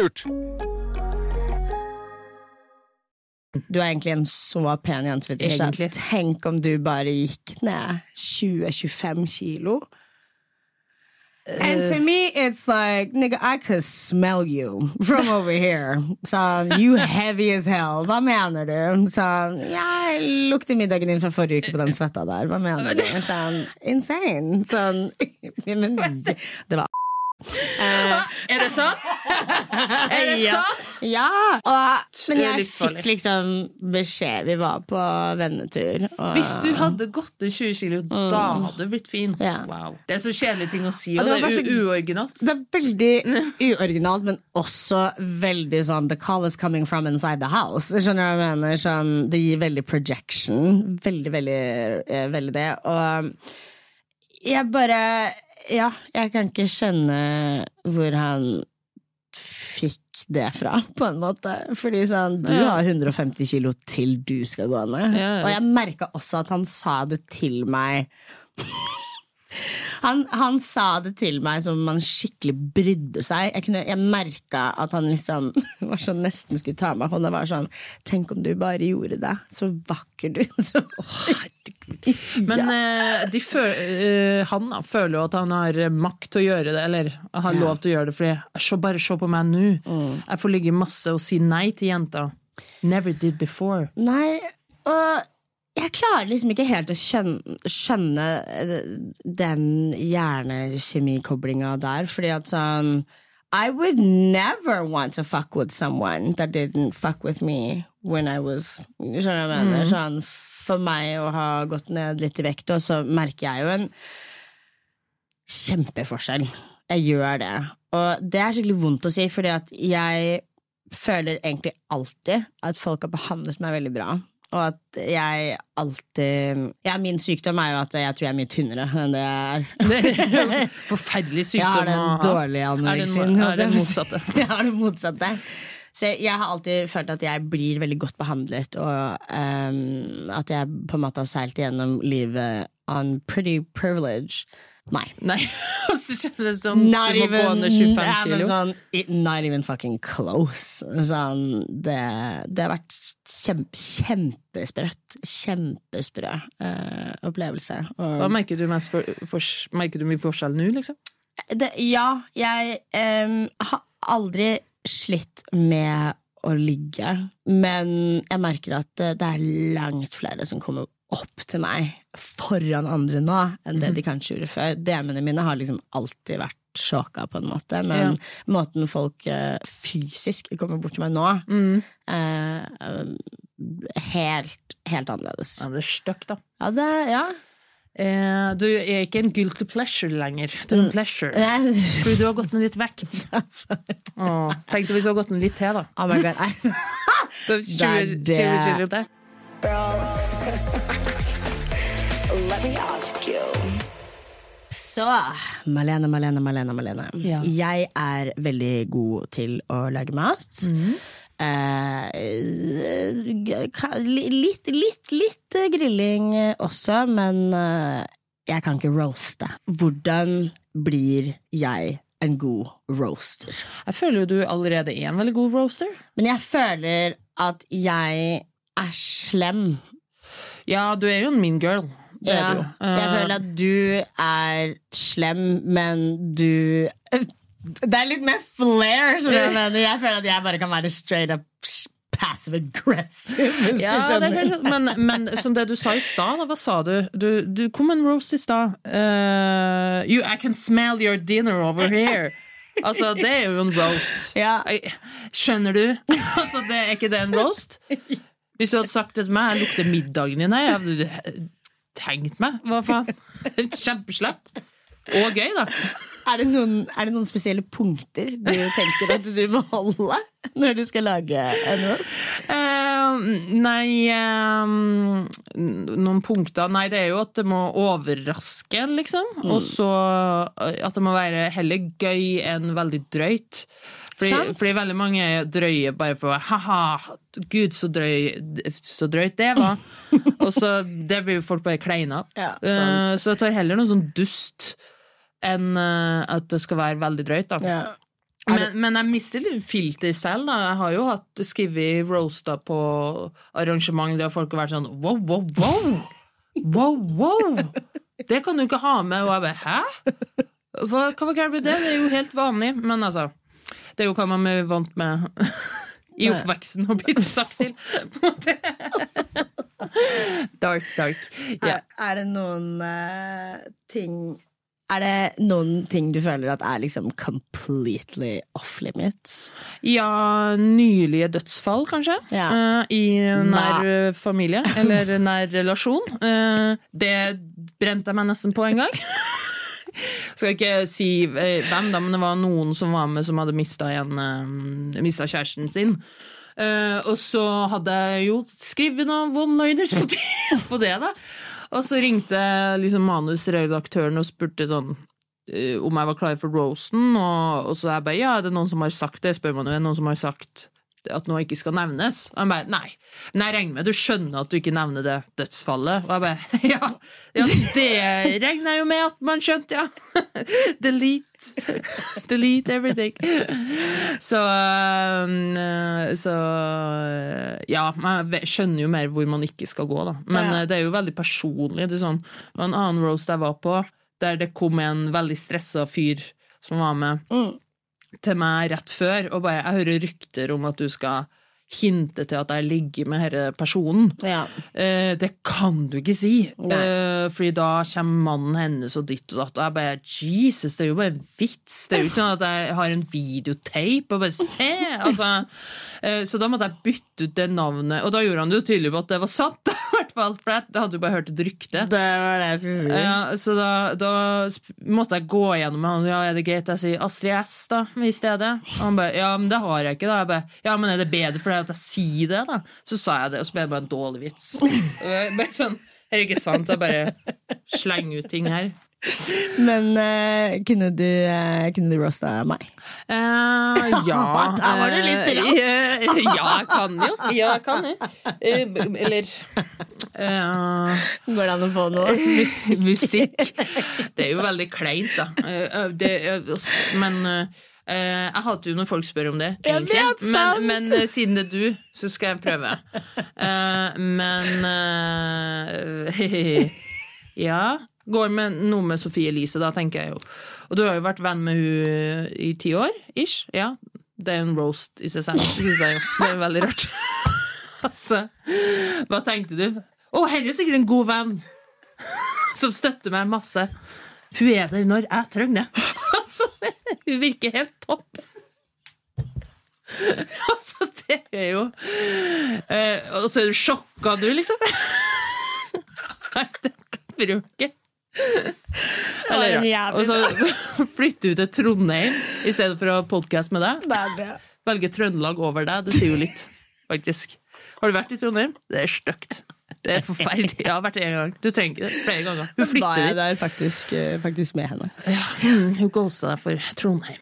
S4: lurt.
S2: Du er egentlig en så pen jente. Fetisha. Tenk om du bare gikk ned 20-25 kilo. And to me, it's like, nigga, I could smell you from over here. Sånn, you heavy as hell. Hva mener du? Så jeg lukter middagen din fra forrige uke på den svetta der. Hva mener du? [laughs] Sånn, insane. Sånn, men [laughs] det var
S3: Er det sant? [laughs] Er det
S2: Ja.
S3: sant?
S2: Ja! Og, men jeg fikk liksom beskjed. Vi var på vennetur. Og,
S3: Hvis du hadde gått ned 20 kilo, da hadde du blitt fin.
S2: Ja.
S3: Wow. Det er så kjedelig ting å si,
S2: Og
S3: og
S2: det
S3: det er
S2: så-
S3: uoriginalt.
S2: Det er veldig [laughs] uoriginalt, men også veldig sånn The call is coming from inside the house. Skjønner du hva jeg mener? Sånn, det gir veldig projection. Veldig, veldig, eh, veldig det. Og jeg bare Ja, jeg kan ikke skjønne hvor han fikk det fra, på en måte. Fordi sånn, du
S3: Ja.
S2: har 150 kilo til du skal gå ned.
S3: Ja, ja.
S2: Og jeg merka også at han sa det til meg han, han sa det til meg som om han skikkelig brydde seg. Jeg, kunne- jeg merka at han liksom [laughs] var sånn, nesten skulle ta meg i hånda. Var sånn, Tenk om du bare gjorde det. Så vakker du [laughs]
S3: Men eh, de føl eh, han da, føler jo at han har makt til å gjøre det, eller har lov til å gjøre det, fordi så bare se på meg nå. Jeg får ligge masse og si nei til jenta. Never did before.
S2: Nei, og jeg klarer liksom ikke helt å skjønne, skjønne eh, den hjernekjemikoblinga der, fordi at sånn I would never want to fuck with someone that didn't fuck with me when I was Skjønner du hva jeg mener? Sånn, for meg å ha gått ned litt i vekt, og så merker jeg jo en kjempeforskjell. Jeg gjør det. Og det er skikkelig vondt å si, fordi at jeg føler egentlig alltid at folk har behandlet meg veldig bra. Og at jeg alltid Ja, min sykdom er jo at jeg tror jeg er mye tynnere enn det jeg er. [laughs]
S3: Forferdelig
S2: Jeg har den dårlige anoreksien.
S3: er det motsatte? [laughs]
S2: Jeg har det motsatte. Så jeg har alltid følt at jeg blir veldig godt behandlet, og um, at jeg på en måte har seilt gjennom livet on pretty privilege. Nei.
S3: Nei, [laughs] så skjønner du sånn
S2: Not
S3: Du må gå
S2: under
S3: ned 25
S2: ja, men
S3: kilo.
S2: sånn, not even fucking close. Sånn, det, det har vært kjempe, kjempesprøtt. Kjempesprø uh, opplevelse. Og
S3: Hva merker du mest for, for, Merker du mye forskjell nå, liksom?
S2: det, ja, jeg um, har aldri slitt med å ligge, men jeg merker at det, det er langt flere som kommer opp til meg foran andre nå enn det de kanskje gjorde før. DM-ene mine har liksom alltid vært sjåka på en måte, men måten folk uh, fysisk kommer bort til meg nå, mm. uh, helt, helt annerledes.
S3: Ja, det er stygt, da.
S2: Ja, det, ja.
S3: Eh, du er ikke en guilty pleasure lenger. Du er en pleasure.
S2: Nei,
S3: Fordi du har gått ned litt vekt. [laughs] Åh, tenkte hvis du har gått ned litt til, da.
S2: Oh my god, nei. [laughs]
S3: Da
S2: Det er
S3: 20,
S2: det.
S3: 20 kilo til. [laughs]
S1: Let me ask you.
S2: Så, Malene, Malene, Malene, Malene.
S3: Ja.
S2: Jeg er veldig god til å lage mat. Eh, ka- li- litt, litt, litt eh, grilling også, men eh, jeg kan ikke roaste. Hvordan blir jeg en god roaster?
S3: Jeg føler jo du allerede er en veldig god roaster.
S2: Men jeg føler at jeg er slem.
S3: Ja, du er jo en mean girl. Det
S2: Ja,
S3: er du jo.
S2: jeg
S3: Eh,
S2: føler at du er slem, men du Det er litt mer flair, jeg. Jeg føler at jeg bare kan være straight up passive aggressive. Hvis
S3: ja,
S2: du
S3: er
S2: skjønner.
S3: kanskje, men, men som det du sa i stad, hva sa du? Du, du kom en roast i stad. Uh, you, I can smell your dinner over here. Altså, det er jo en roast.
S2: Ja.
S3: Skjønner du? [laughs] Altså, det Er ikke det en roast? Hvis du hadde sagt det til meg, jeg lukter middagen din her, jeg hadde tenkt meg. Hva faen? Kjempeslett. Og gøy, da.
S2: Er, det noen, er det noen spesielle punkter du tenker at du må holde når du skal lage en roast?
S3: Uh, nei um, Noen punkter Nei, det er jo at det må overraske, liksom. Og så eh, at det må være heller gøy enn veldig drøyt. Fordi, fordi veldig mange er drøye bare for Ha-ha, gud, så, drøy, så drøyt det var. [laughs] Og så Det blir folk bare kleina.
S2: Ja, uh,
S3: så jeg tar heller noe sånn dust enn eh, at det skal være veldig drøyt. da
S2: Ja.
S3: men, men jeg mister litt filter selv. Da. Jeg har jo hatt skrevet roaster på arrangement der folk har vært sånn wow, wow, wow! Wow, wow! Det kan du ikke ha med. Og jeg bare hæ? Hva, hva var galt med det? Det er jo helt vanlig. Men altså, det er jo hva man er vant med i oppveksten og blitt sagt til. På en måte. Dark, dark. Yeah.
S2: Er, er det noen uh, ting Er det noen ting du føler at er liksom completely off limits?
S3: Ja, nylige dødsfall, kanskje.
S2: Ja.
S3: Uh, I nær Nei. familie, eller [laughs] nær relasjon. Uh, det brente jeg meg nesten på en gang. [laughs] Skal ikke si eh, hvem, da, men det var noen som var med som hadde mista mista kjæresten sin. Uh, og så hadde jeg jo skrevet noen one-liners på, på det, da. Og så ringte liksom manusredaktøren og spurte sånn uh, om jeg var klar for roasten, og, og så jeg bare ja, er det noen som har sagt det? Spør man jo, er det noen som har sagt at noe ikke skal nevnes? Og han bare nei. Men jeg regner med du skjønner at du ikke nevner det dødsfallet. Og jeg bare [laughs] ja, ja det regner jeg jo med at man skjønte, ja. [laughs] Delete. [laughs] Delete everything. Så øh, Så ja, man skjønner jo mer hvor man ikke skal gå, da. Men
S2: Ja.
S3: øh, det er jo veldig personlig. Det sånn, var en annen roast jeg var på, der det kom en veldig stressa fyr som var med til meg rett før, og bare 'jeg hører rykter om at du skal hinter til at jeg ligger med denne personen.
S2: Ja.
S3: Eh, det kan du ikke si, eh, Fordi da kommer mannen hennes og ditt og datt. Og jeg bare Jesus, det er jo bare en vits. Det er jo ikke sånn at jeg har en videotape og bare se! Altså, eh, så da måtte jeg bytte ut det navnet, og da gjorde han det jo tydelig på at det var sant. [laughs] det For hadde jo bare hørt et rykte.
S2: Det var det jeg skulle si.
S3: Ja, så da, da måtte jeg gå gjennom med han. Ja, er det greit jeg sier Astrid S da, i stedet? Og han bare, ja, men det har jeg ikke da. Jeg bare, ja, men er det bedre for deg at jeg sier det da? Så sa jeg det, og så ble det bare en dårlig vits. [laughs] Bare sånn, er det ikke sant? Jeg bare slenger ut ting her.
S2: Men uh, kunne du, uh, kunne du roasta meg?
S3: Uh, ja. [laughs]
S2: Der var du litt rask.
S3: Uh, ja, jeg kan jo. Ja, jeg kan jo. Eller
S2: Går det an å få noe? [laughs]
S3: mus musikk. Det er jo veldig kleint, da. Det, eh, men jeg hater jo når folk spør om det, egentlig.
S2: vet,
S3: men, men eh, siden det er du, så skal jeg prøve. Eh, men eh, [laughs] Ja. Går med noe med Sofie Elise, da, tenker jeg jo. Og du har jo vært venn med hun i ti år, ish. Ja. Det er en roast i seg selv, jeg jo. Det er veldig rart. [laughs] altså, hva tenkte du? Å, Henry er sikkert en god venn! som støtter meg masse. Hun er der når jeg trenger det. [laughs] Altså, hun virker helt topp. [laughs] Altså, det er jo eh, Og så er du sjokka, du, liksom. [laughs] Nei, det kan du ikke.
S2: jævlig
S3: Og så flytte ut til Trondheim i stedet for å ha podkast med deg.
S2: Det.
S3: Velge Trøndelag over deg, det sier jo litt, faktisk. Har du vært i Trondheim? Det er stygt. Det er forferdelig. Jeg har vært det én gang. Du trenger ikke det flere ganger. Hun flytter
S2: jeg der faktisk, eh, faktisk med henne?
S3: Ja, hun ghosta deg for Trondheim.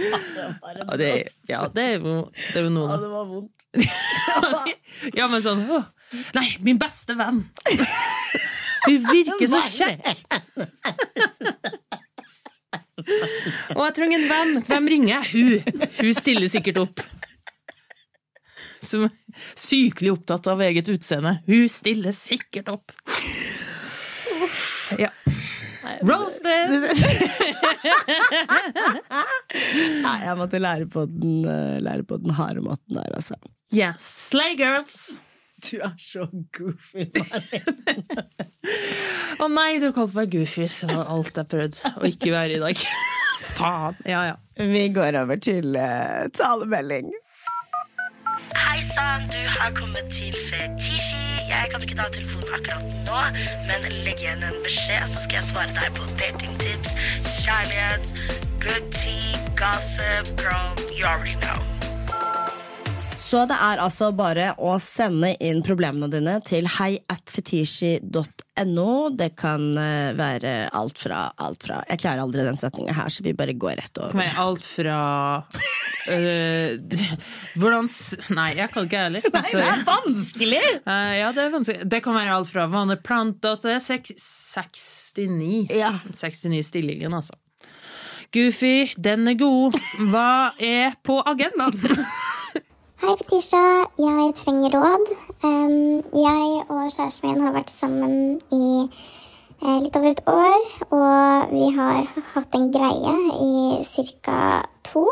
S3: Ja, det, er- ja, det er jo, det er jo noe, da.
S2: det var vondt. [laughs] [laughs]
S3: Ja, men sånn Nei, min beste venn! [laughs] Hun virker så kjekk! Og jeg trenger en venn. Hvem ringer jeg? Hun. Hun stiller sikkert opp. Som er sykelig opptatt av eget utseende. Hun stiller sikkert opp. Ja. Roasted! [laughs]
S2: Nei, jeg måtte lære på den, eh, lære på den harde måten der, altså.
S3: Yes, slay girls!
S2: Du er så goofy.
S3: Å nei, du kalte meg goofy. Det var alt jeg prøvde å ikke være i dag. [laughs] Faen. Ja, ja.
S2: Vi går over til uh, talemelding.
S5: Hei sann, du har kommet til Fetisji. Jeg kan ikke ta telefonen akkurat nå, men legg igjen en beskjed, så skal jeg svare deg på datingtips, kjærlighet, good tea, gossip, girl, you already know.
S2: Så det er altså bare å sende inn problemene dine til heiatfetishi.no. Det kan eh, være alt fra, alt fra Jeg klarer aldri den setninga her, så vi bare går rett over.
S3: Nei, alt fra øh, [laughs] Hvordan Nei, jeg kan ikke heller. [laughs] er
S2: vanskelig!
S3: Uh, ja, det er vanskelig. Det kan være alt fra planter til 69.
S2: Ja.
S3: 69 stillingen, altså. Goofy, den er god. Hva er på agendaen? [laughs]
S6: Hei, Fetisha. Jeg trenger råd. Jeg og kjæresten min har vært sammen i eh, litt over et år. Og vi har hatt en greie i ca. to.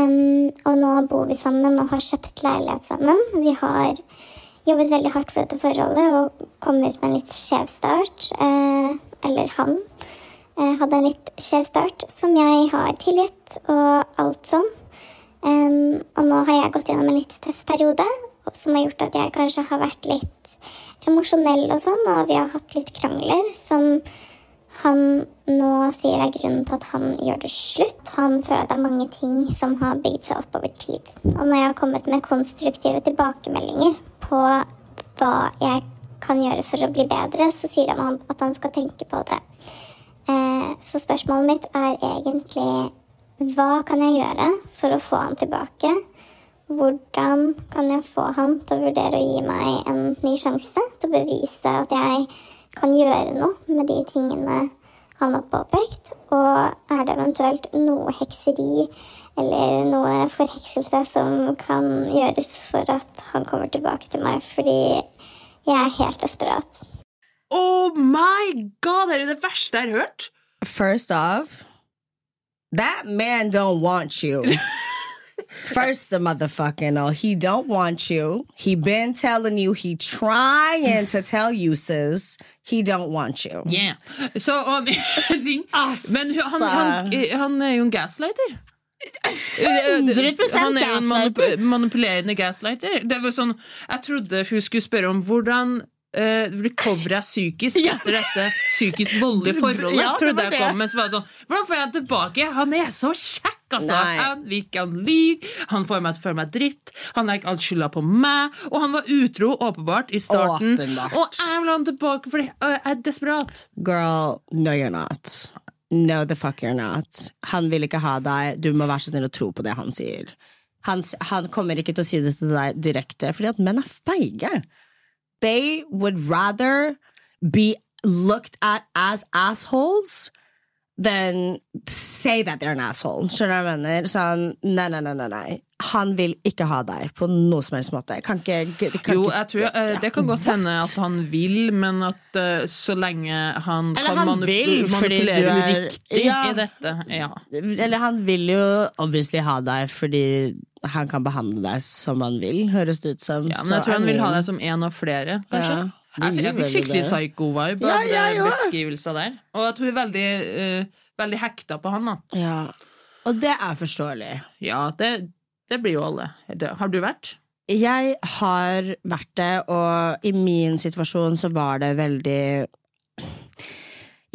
S6: Og nå bor vi sammen og har kjøpt leilighet sammen. Vi har jobbet veldig hardt for dette forholdet og kommet ut med en litt skjev start. Eh, eller han eh, hadde en litt skjev start, som jeg har tilgitt og alt sånn. Um, og nå har jeg gått gjennom en litt tøff periode, som har gjort at jeg kanskje har vært litt emosjonell og sånn, og vi har hatt litt krangler som han nå sier er grunnen til at han gjør det slutt. Han føler at det er mange ting som har bygd seg opp over tid. Og når jeg har kommet med konstruktive tilbakemeldinger på hva jeg kan gjøre for å bli bedre, så sier han at han skal tenke på det. Eh, så spørsmålet mitt er egentlig hva kan jeg gjøre for å få han tilbake? Hvordan kan jeg få han til å vurdere å gi meg en ny sjanse? Til å bevise at jeg kan gjøre noe med de tingene han har påpekt? Og er det eventuelt noe hekseri eller noe forhekselse som kan gjøres for at han kommer tilbake til meg? Fordi jeg er helt desperat.
S3: Oh my god, det er det verste jeg har hørt!
S2: First off That man don't want you. [laughs] First the motherfucking all, he don't want you. He been telling you, he trying to tell you, sis, he don't want you.
S3: Yeah. Så om [laughs] ting. Men han, han, han er jo en gaslighter.
S2: 100%
S3: Han er jo en manip manipulerende gaslighter. Det var sånn, jeg trodde hun skulle spørre om hvordan uh, recovere jeg psykisk etter dette psykisk voldelige [laughs] forholdet.
S2: Ja, det var
S3: jeg kom med, så var det sånn, Hvordan får jeg han tilbake? Han er så kjekk, altså! Han virker han lyver, han får meg til å føle meg dritt, han legger all skylda på meg, og han var utro, åpenbart, i starten.
S2: Åpenbart.
S3: Og jeg vil ha han tilbake fordi øh, jeg er desperat.
S2: Girl, no you're not. No the fuck you're not. Han vil ikke ha deg. Du må være så snill å tro på det han sier. Han, han kommer ikke til å si det til deg direkte, fordi at menn er feige. They would rather be looked at as assholes than say that they're an asshole. Skjønner du hva jeg mener? Sånn, nei, nei, nei, nei, nei. Han vil ikke ha deg på noe som helst måte. Kan ikke, kan
S3: Jo, jeg tror, uh, Det kan godt hende at han vil, men at uh, så lenge han
S2: Eller
S3: kan
S2: han
S3: manip
S2: vil,
S3: manipulere
S2: er-
S3: riktig
S2: Ja.
S3: i dette ja.
S2: Eller han vil jo obviously ha deg fordi han kan behandle deg som han vil, høres det ut som.
S3: ja, Men jeg tror han vil ha deg som en av flere, kanskje.
S2: Ja,
S3: jeg, jeg fikk skikkelig psycho-vibe
S2: Ja,
S3: av ja,
S2: òg.
S3: beskrivelsen der. Og at hun er veldig, uh, veldig hekta på han. da
S2: Ja. Og det er forståelig.
S3: Ja, det, det blir jo alle. Har du vært?
S2: Jeg har vært det, og i min situasjon så var det veldig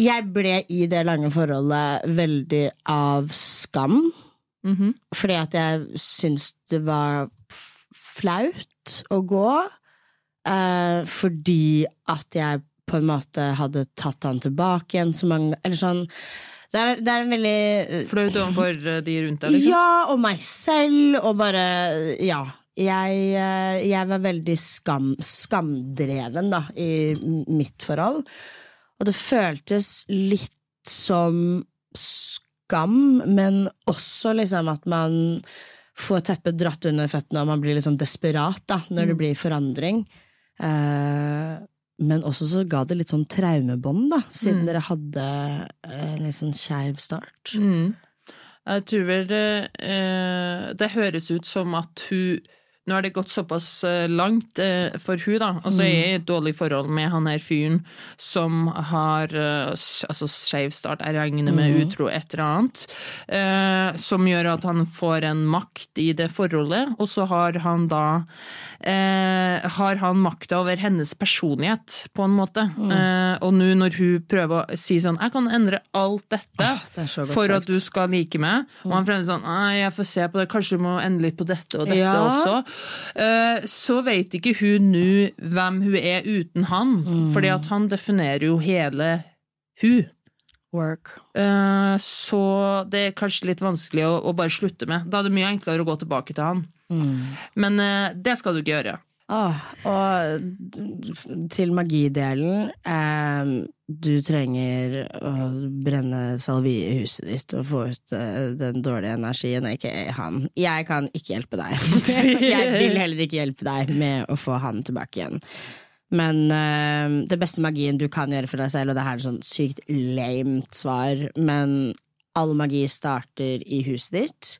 S2: Jeg ble i det lange forholdet veldig av skam.
S3: Mhm.
S2: Fordi at jeg syntes det var flaut å gå. Eh, fordi at jeg på en måte hadde tatt han tilbake igjen så mange Eller sånn Det er, det er en veldig
S3: Flaut overfor eh, de rundt deg? Liksom?
S2: Ja, og meg selv, og bare Ja. Jeg, eh, jeg var veldig skam, skamdreven da, i mitt forhold. Og det føltes litt som skam, men også liksom at man får teppet dratt under føttene, og man blir liksom desperat da, når det blir forandring. Eh, men også så ga det litt sånn traumebånd, da, siden dere hadde eh, en litt sånn skeiv start.
S3: Mm. Jeg tror vel det, eh, det høres ut som at hun Nå har det gått såpass eh, langt eh, for hun da, og så er jeg i et dårlig forhold med han her fyren som har eh, altså skeiv start, jeg regner med utro et eller annet, eh, som gjør at han får en makt i det forholdet, og så har han da eh, har han makta over hennes personlighet, på en måte. Eh, og nå når hun prøver å si sånn 'Jeg kan endre alt dette
S2: Ah,
S3: for at du skal like meg', og han fremdeles sånn jeg får se på det, kanskje du må endre litt på dette og dette
S2: Ja.
S3: også', så vet ikke hun nå hvem hun er uten han,
S2: Mm.
S3: fordi at han definerer jo hele hun.
S2: Work.
S3: Eh, Så det er kanskje litt vanskelig å, å bare slutte med. Da er det mye enklere å gå tilbake til han. Men eh, det skal du ikke gjøre.
S2: Åh, og til magidelen eh, Du trenger å brenne salvie i huset ditt og få ut eh, den dårlige energien, ikke han. Jeg kan ikke hjelpe deg. [laughs] jeg vil heller ikke hjelpe deg med å få han tilbake igjen. Men eh, det beste magien du kan gjøre for deg selv, og det her er et sånn sykt lamet svar, men all magi starter i huset ditt.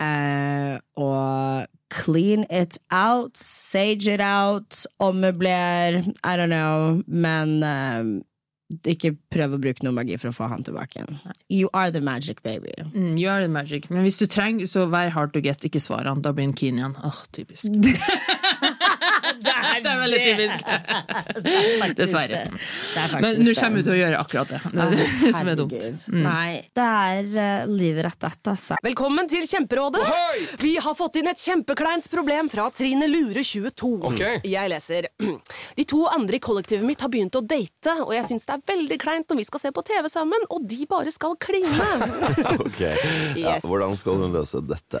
S2: Eh, og clean it out, sage it out, ommøbler, I don't know, men um, ikke prøv å bruke noe magi for å få han tilbake igjen. You are the magic, baby.
S3: Mm, you are the magic. Men hvis du trenger, så vær hard to get, ikke svar han. Da blir han keen igjen. Åh, typisk. [laughs] det er veldig typisk. [laughs] Dessverre.
S2: Det er
S3: Men nå kommer du til å gjøre akkurat det. Det [laughs] som er dumt.
S2: Mm. Nei, det er uh, rett etter, altså.
S7: Velkommen til Kjemperådet! Vi har fått inn et kjempekleint problem fra Trine Lure 22.
S4: Okay.
S7: Jeg leser De to andre i kollektivet mitt har begynt å date, og jeg syns det er veldig kleint når vi skal se på TV sammen, og de bare skal kline. [laughs]
S8: Ok, ja,
S7: Yes.
S8: Hvordan skal hun løse dette?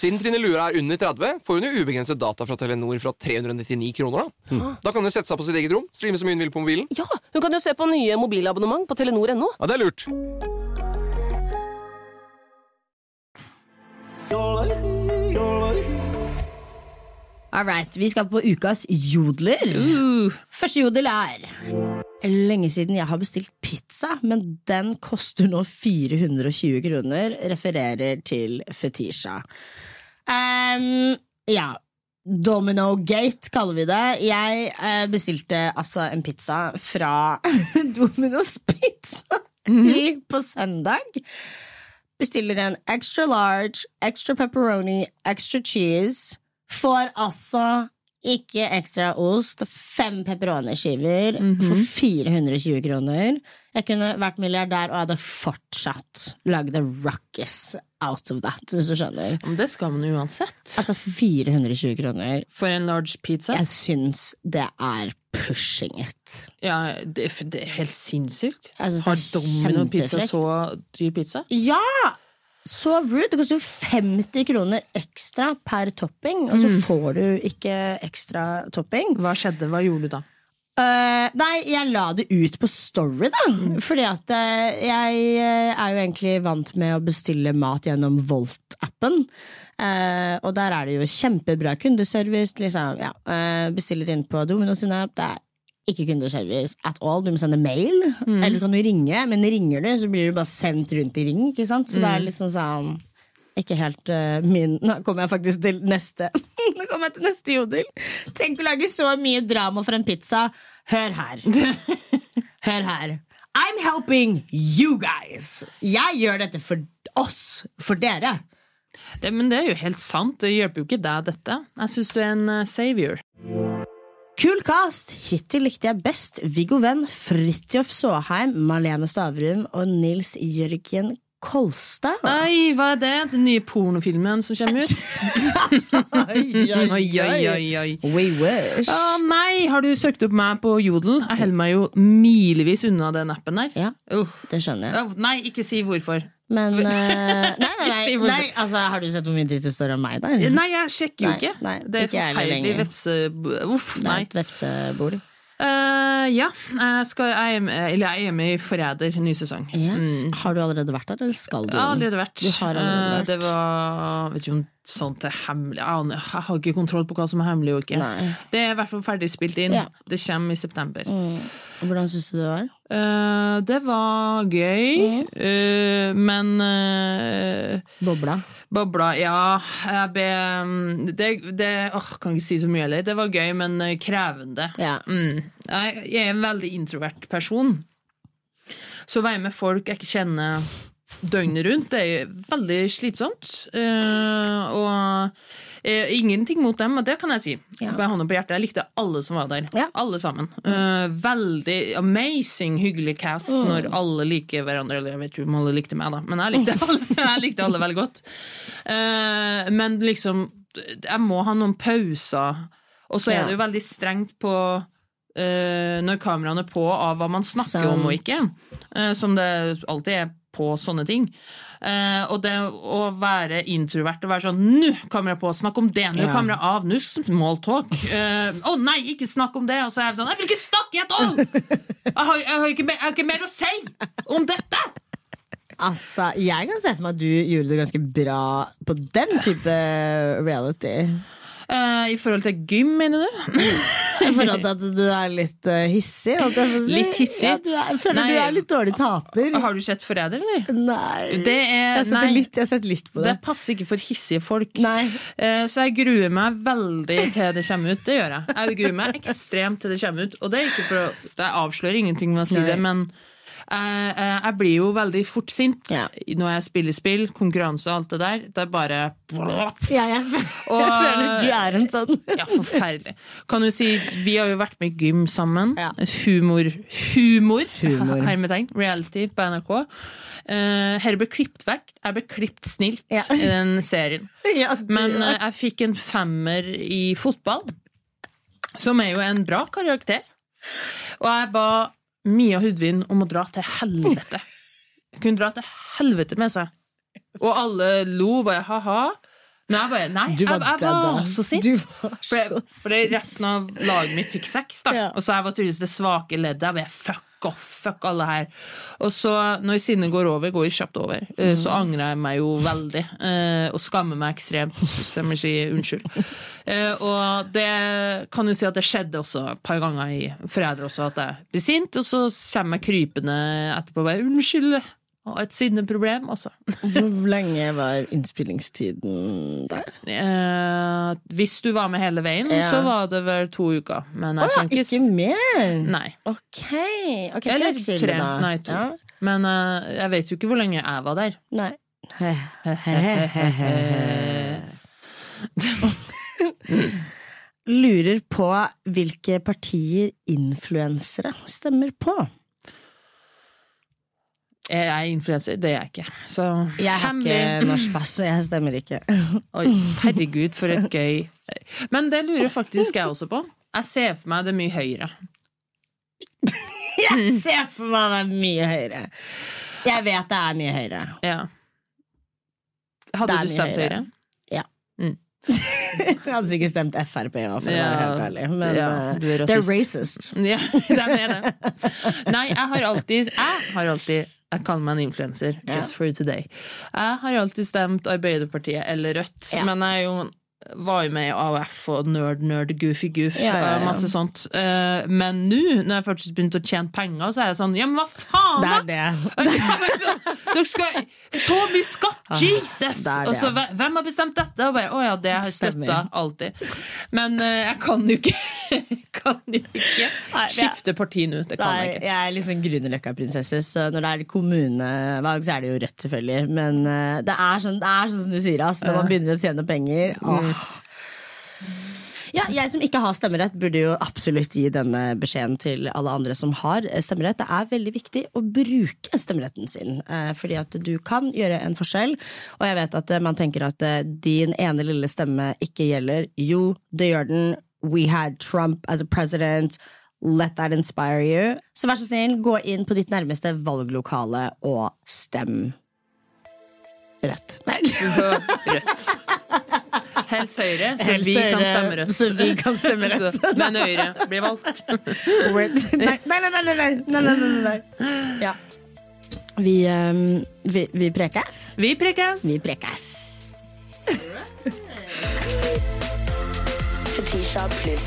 S4: Siden Trine Lure er under 30, får hun jo ubegrenset data fra Telenor fra 399 kroner. Da Da kan hun sette seg på sitt eget rom, streame så mye hun vil på mobilen.
S7: Ja, Hun kan jo se på nye mobilabonnement på telenor.no.
S4: Ja, det er lurt.
S2: All right, vi skal på ukas jodler.
S3: Uh,
S2: Første jodel er Lenge siden jeg har bestilt pizza, men den koster nå 420 kroner. Refererer til Fetisha. Um, ja. Domino Gate kaller vi det. Jeg eh, bestilte altså en pizza fra [laughs] Domino's Pizza i- på søndag. Bestiller en extra large, extra pepperoni, extra cheese. Får altså ikke ekstra ost. Fem pepperoniskiver for 420 kroner. Jeg kunne vært milliardær og hadde fortsatt lagd a ruckus out of that, hvis du skjønner.
S3: Men det skal man uansett.
S2: Altså 420 kroner.
S3: For en large pizza.
S2: Jeg syns det er pushing it.
S3: Ja, det, det er helt sinnssykt. Har Domino Pizza så dyr pizza?
S2: Ja! Så rude. Det koster jo 50 kroner ekstra per topping, og så får du ikke ekstra topping.
S3: Hva skjedde? Hva gjorde du da?
S2: Eh, nei, jeg la det ut på Story, da. Fordi at uh, jeg eh, er jo egentlig vant med å bestille mat gjennom Volt-appen. Uh, og der er det jo kjempebra kundeservice. Liksom, ja, bestiller inn på Domino sin app. Det er ikke kundeservice at all. Du må sende mail, eller så kan du ringe. Men ringer du, så blir du bare sendt rundt i ring. Ikke sant? Så det er liksom sånn ikke helt uh, min Nå kommer jeg faktisk til neste [laughs] Nå kommer jeg til neste jodel. Tenk å lage så mye drama for en pizza. Hør her. [laughs] Hør her. I'm helping you guys. Jeg gjør dette for oss, for dere.
S3: Det, men det er jo helt sant. Det hjelper jo ikke deg, dette. Jeg syns du er en eh, savior.
S2: Kul cast! Hittil likte jeg best Viggo Venn, Fridtjof Saaheim, Malene Stavrum og Nils Jørgen Kolstad.
S3: Nei, hva er det? Den nye pornofilmen som kommer ut? [laughs] Oi, oi, oi, oi.
S2: We wish.
S3: Ah, nei, har du søkt opp meg på Jodel? Jeg holder meg jo milevis unna den appen der.
S2: Ja,
S3: Uh.
S2: det skjønner jeg.
S3: Nei, ikke si hvorfor.
S2: Men uh, [laughs] Nei, nei, nei, nei altså, Har du sett hvor mye dritt det står om meg der?
S3: Nei, jeg sjekker jo ikke.
S2: nei,
S3: det er forferdelig vepse... Uff,
S2: Det er et vepsebol.
S3: Eh, ja, jeg, skal, jeg, jeg er med i Forræder, ny sesong.
S2: Yes. Har du allerede vært der, eller skal du?
S3: Jeg har allerede vært.
S2: Allerede vært.
S3: Uh, Det var Vet ikke om sånt til hemmelig Jeg har ikke kontroll på hva som er hemmelig og ikke.
S2: Nei.
S3: Det er i hvert fall ferdig spilt inn.
S2: Ja.
S3: Det kommer i september.
S2: Hvordan syns du det var?
S3: Uh, det var gøy, eh, men uh,
S2: Bobla?
S3: Bobla, ja. Jeg ble mm, Det, det åh, Kan ikke si så mye heller. Det var gøy, men krevende.
S2: Ja.
S3: Mm. Jeg, jeg er en veldig introvert person. Så å være med folk jeg ikke kjenner døgnet rundt, det er veldig slitsomt. Uh, og uh, ingenting mot dem, og det kan jeg si.
S2: Ja.
S3: Hånda på hjertet. Jeg likte alle som var der.
S2: Ja.
S3: Alle sammen. Uh, veldig amazing hyggelig cast når alle liker hverandre. Eller jeg vet ikke om alle likte meg, da, men jeg likte alle, [laughs] jeg likte alle veldig godt. Men liksom, jeg må ha noen pauser. Og så er det jo veldig strengt på når kameraene er på av hva man snakker om og ikke. Som det alltid er på sånne ting. Uh, og det å være introvert og være sånn Nå, kamera på, snakk om det! Nå,
S2: Ja.
S3: kamera av! Nå, small talk! Eh, Å nei, ikke snakk om det! Og så er jeg sånn Jeg vil ikke snakke i et år! Jeg har, jeg, har ikke, jeg har ikke mer å si om dette!
S2: Altså, jeg kan se for meg at du gjorde det ganske bra på den type reality.
S3: Eh, I forhold til gym, mener du?
S2: I forhold til at du er litt eh, hissig.
S3: Litt hissig?
S2: Ja, du er, føler
S3: Nei.
S2: du er litt dårlig taper.
S3: Har du sett Forræder, eller?
S2: Nei.
S3: Det er-
S2: jeg, har sett litt, sett litt på
S3: Det
S2: det.
S3: passer ikke for hissige folk.
S2: Nei.
S3: Eh, Så jeg gruer meg veldig til det kommer ut. Det gjør jeg. Jeg gruer meg ekstremt til det kommer ut. Og det er ikke for å det avslører ingenting med å si
S2: Nei.
S3: det, men jeg, jeg jeg blir jo veldig fort sint
S2: Ja.
S3: når jeg spiller spill, konkurranse og alt det der. Det er bare
S2: Ja, [laughs] jeg, jeg
S3: Og-
S2: føler du er en sånn. [laughs]
S3: Ja, forferdelig. Kan du si, Vi har jo vært med i gym sammen.
S2: Ja.
S3: Humor. Humor!
S2: Humor. [laughs]
S3: Hermetegn. Reality på NRK. Uh, her ble klippet vekk. Jeg ble klippet snilt
S2: Ja.
S3: i den serien.
S2: Ja,
S3: Men eh, jeg fikk en femmer i fotball, som er jo en bra karakter. Og jeg ba Mia Hudvin om å dra til helvete. Hun kunne dra til helvete med seg. Og alle lo bare ha-ha. Men jeg bare Nei, jeg,
S2: var
S3: jeg var så sint. For, det, for det resten av laget mitt fikk sex, da.
S2: Ja.
S3: Og så jeg var tydeligvis det svake leddet. Jeg bare fuck off, fuck alle her. Og så, når sinnet går over, går kjapt over, eh, så angrer jeg meg jo veldig. eh, Og skammer meg ekstremt, så jeg må si unnskyld. Eh, Og det kan jo si at det skjedde også et par ganger i Forræder også, at jeg blir sint, og så kommer jeg krypende etterpå og bare unnskyld. Og et sinneproblem også. [laughs]
S2: Hvor lenge var innspillingstiden der?
S3: Eh, hvis du var med hele veien,
S2: Ja.
S3: så var det vel to uker. Men jeg
S2: oh,
S3: ja, ikke,
S2: ikke mer?
S3: Nei.
S2: Ok. okay
S3: Eller
S2: er
S3: tre. Nei, to.
S2: Ja.
S3: Men eh, jeg vet jo ikke hvor lenge jeg var der.
S2: Nei. Lurer på hvilke partier influensere stemmer på.
S3: Jeg er influenser, det er jeg ikke. Så
S2: Jeg har
S3: hemmelig.
S2: ikke norsk pass, så jeg stemmer ikke. [laughs]
S3: Oi, herregud, for et gøy Men det lurer faktisk jeg også på. Jeg ser for meg det mye høyere. [laughs]
S2: Jeg ser for meg det er mye høyere. Jeg vet det er mye høyere.
S3: Ja. Hadde du stemt
S2: høyere.
S3: høyre? [laughs]
S2: Jeg hadde sikkert stemt Frp òg, for å være helt ærlig. Men
S3: ja,
S2: eh,
S3: rasist.
S2: racist.
S3: Ja, det er det. Nei, jeg har alltid Jeg har alltid jeg kaller meg en influenser, just for today. Jeg har alltid stemt Arbeiderpartiet eller Rødt,
S2: yeah.
S3: men jeg er jo var jo med i AUF og Nerd Nerd Goofy Goof,
S2: Ja, ja, ja.
S3: masse sånt. Eh, Men nå, når jeg faktisk begynte å tjene penger, så er jeg sånn Ja, men hva faen,
S2: Det er det. [laughs]
S3: Dere skal Så mye skatt! Jesus!
S2: er det.
S3: Og så hvem har bestemt dette? Og bare, Å ja, det har jeg støtta alltid. Men eh, jeg kan jo ikke [laughs] Kan jo ikke skifte parti nå. Det kan jeg ikke.
S2: jeg er liksom Grünerløkka-prinsesse, så når det er kommunevalg, så er det jo rødt, selvfølgelig. Men eh, det, er sånn, det er sånn som du sier, ass, når man begynner å tjene penger. Åh. Ja, jeg som ikke har stemmerett, burde jo absolutt gi denne beskjeden til alle andre som har eh, stemmerett. Det er veldig viktig å bruke stemmeretten sin, eh, fordi at du kan gjøre en forskjell. Og jeg vet at eh, man tenker at din ene lille stemme ikke gjelder. Jo, det gjør den. We had Trump as a president. Let that inspire you. Så vær så snill, gå inn på ditt nærmeste valglokale og stem rødt. [laughs]
S3: Rødt. Helst Høyre, så
S2: Helst
S3: vi kan stemme rødt.
S2: så vi kan stemme [laughs] rødt.
S3: Så- Men Høyre blir valgt. [laughs]
S2: Nei, nei, nei, nei, nei, nei, nei, nei, nei. Ja. Vi, um, vi, vi prekes.
S3: Vi prekes!
S2: Vi prekes.
S1: Fetisha pluss.